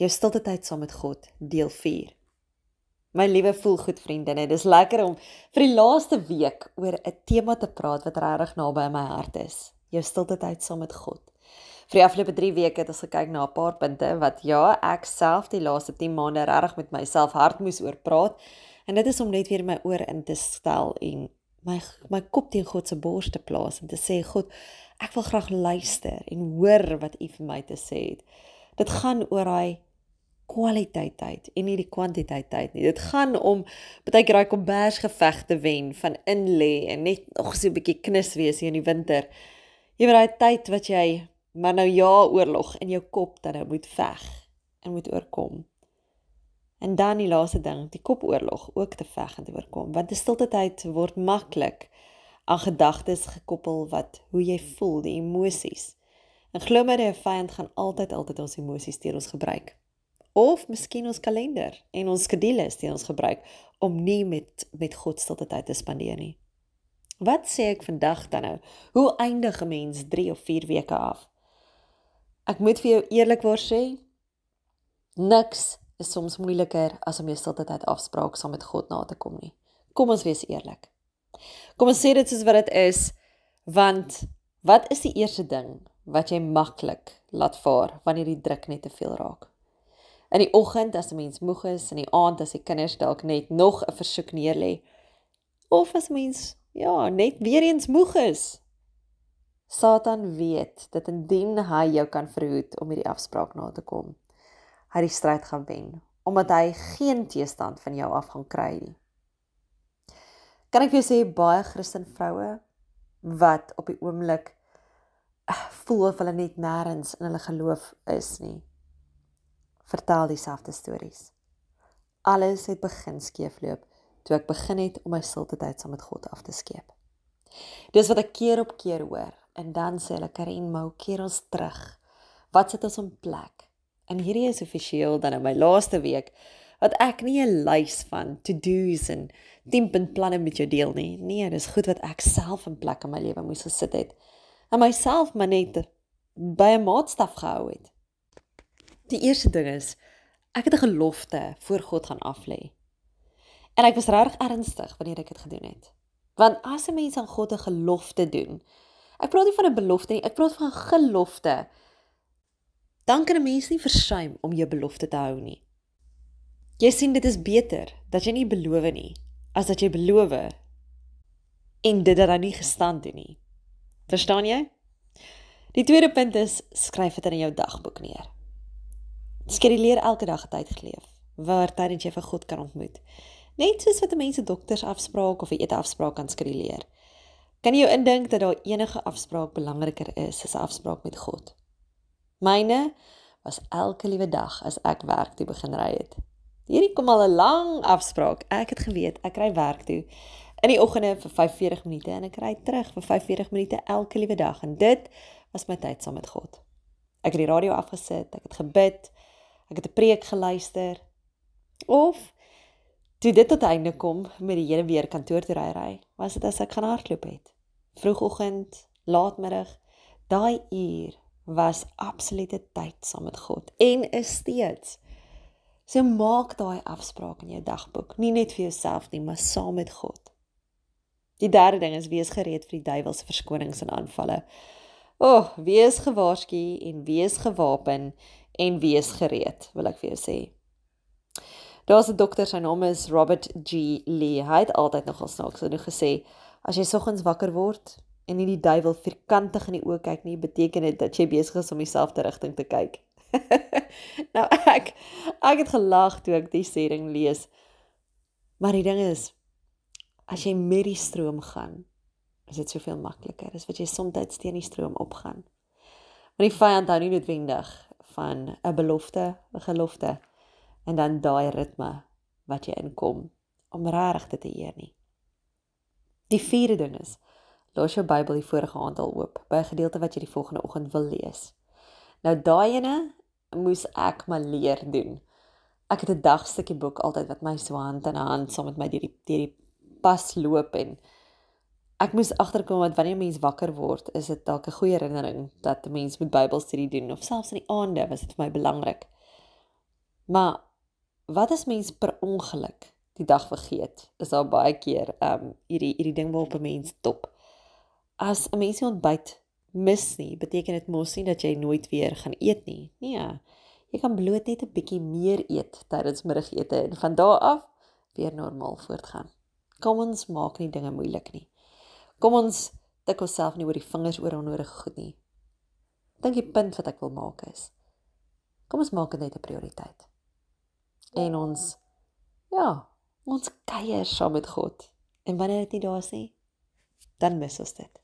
jou stilte tyd saam met God, deel 4. My liewe voelgoed vriendinne, dis lekker om vir die laaste week oor 'n tema te praat wat regtig naby aan my hart is. Jou stilte tyd saam met God. Vir die afgelope 3 weke het ons gekyk na 'n paar punte wat ja, ek self die laaste 10 maande regtig met myself hard moes oor praat. En dit is om net weer my oor in te stel en my my kop teen God se bors te plaas en te sê God, ek wil graag luister en hoor wat U vir my te sê het. Dit gaan oor daai kwaliteit tyd en nie die kwantiteit tyd nie. Dit gaan om baie keer daai kombersgevegte wen van in lê en net nog so 'n bietjie knus wees in die winter. Jy weet daai tyd wat jy maar nou ja oorlog in jou kop dat jy moet veg en moet oorkom. En dan die laaste ding, die kopoorlog ook te veg en te oorkom, want 'n stilte tyd word maklik aan gedagtes gekoppel wat hoe jy voel, die emosies. En glo my, die vyand gaan altyd altyd ons emosies teen ons gebruik. Of miskien ons kalender en ons skedules teen ons gebruik om nie met met God stilte tyd te spandeer nie. Wat sê ek vandag dan nou? Hoe eindig 'n mens 3 of 4 weke af? Ek moet vir jou eerlikwaar sê, niks is soms moeiliker as om jou stilte tyd afspraak saam met God na te kom nie. Kom ons wees eerlik. Kom ons sê dit soos wat dit is, want wat is die eerste ding wat jy maklik laat vaar wanneer die druk net te veel raak? In die oggend as 'n mens moeg is, in die aand as die kinders dalk net nog 'n versoek neerlê, of as mens ja, net weer eens moeg is. Satan weet dat indien hy jou kan verhoed om hierdie afspraak na te kom, hy die stryd gaan wen omdat hy geen teestand van jou af gaan kry nie. Kan ek vir jou sê baie Christen vroue wat op die oomblik voel of hulle net nêrens in hulle geloof is nie. Vertel dieselfde stories. Alles het begin skeefloop toe ek begin het om my stilte tyd saam met God af te skeep. Dis wat ek keer op keer hoor en dan sê hulle Karin, maar hoe keer ons terug? Wat sit ons in plek? En hierdie is offisieel dan in my laaste week wat ek nie 'n lys van to-dos en 10-punt planne met jou deel nie. Nee, dis goed wat ek self in plek in my lewe moes gesit het. En myself maar net by 'n maatstaf gehou het. Die eerste ding is ek het 'n gelofte voor God gaan aflê. En ek was regtig ernstig wanneer ek dit gedoen het. Want as 'n mens aan God 'n gelofte doen, ek praat nie van 'n belofte nie, ek praat van 'n gelofte dan kan 'n mens nie versuim om jou belofte te hou nie. Jy sien dit is beter dat jy nie beloof nie as dat jy beloof en dit dan nie gestand doen nie. Verstaan jy? Die tweede punt is skryf dit in jou dagboek neer. Skeduleer elke dag 'n tyd geleef waar tydens jy vir God kan ontmoet. Net soos wat mense dokters afspraak of 'n ete afspraak kan skeduleer. Kan jy indink dat daar enige afspraak belangriker is as 'n afspraak met God? Myne was elke liewe dag as ek werk toe begin ry het. Hierdie kom al 'n lang afspraak. Ek het geweet ek ry werk toe in die oggende vir 45 minute en ek ry terug vir 45 minute elke liewe dag en dit was my tyd saam met God. Ek het die radio afgesit, ek het gebid, ek het 'n preek geluister of toe dit tot einde kom met die hele weer kantoor toe ry ry, was dit as ek gaan hardloop het. Vroegoggend, laatmiddag, daai uur was absolute tyd saam met God en is steeds. So maak daai afspraak in jou dagboek, nie net vir jouself nie, maar saam met God. Die derde ding is wees gereed vir die duiwels se verskonings en aanvalle. O, oh, wees gewaarsku en wees gewapen en wees gereed, wil ek vir jou sê. Daar's 'n dokter, sy naam is Robert G. Lee. Hy het altyd nogal snaaks genoeg gesê, as jy soggens wakker word, en nie die duiwel vierkantig in die oë kyk nie, beteken dit dat jy besig is om dieselfde rigting te kyk. nou ek ek het gelag toe ek die sêding lees. Maar die ding is as jy met die stroom gaan, is dit soveel makliker as wat jy soms teen die stroom opgaan. Want die vyand hou nie noodwendig van 'n belofte, 'n gelofte en dan daai ritme wat jy inkom om regtig te eer nie. Die vierde ding is Los jou Bybel die vorige aantal oop by 'n gedeelte wat jy die volgende oggend wil lees. Nou daai ene moes ek maar leer doen. Ek het 'n dagstukkie boek altyd wat my so hand in hand saam met my deur die deur die pas loop en ek moes agterkom dat wanneer 'n mens wakker word, is dit dalk 'n goeie herinnering dat 'n mens moet Bybelstudie doen of selfs in die aande was dit vir my belangrik. Maar wat as mens per ongeluk die dag vergeet? Is daar baie keer um hierdie hierdie ding waarop 'n mens dop. As 'n mens ontbyt mis nie, beteken dit mos nie dat jy nooit weer gaan eet nie. Nee. Jy kan bloot net 'n bietjie meer eet tydens middagete en van daar af weer normaal voortgaan. Kom ons maak nie dinge moeilik nie. Kom ons tik onsself nie oor die vingers oor onnodige goed nie. Dink die punt wat ek wil maak is kom ons maak dit net 'n prioriteit. En ons ja, ons kuier saam met God. En wanneer dit nie daar is nie, dan mis ons dit.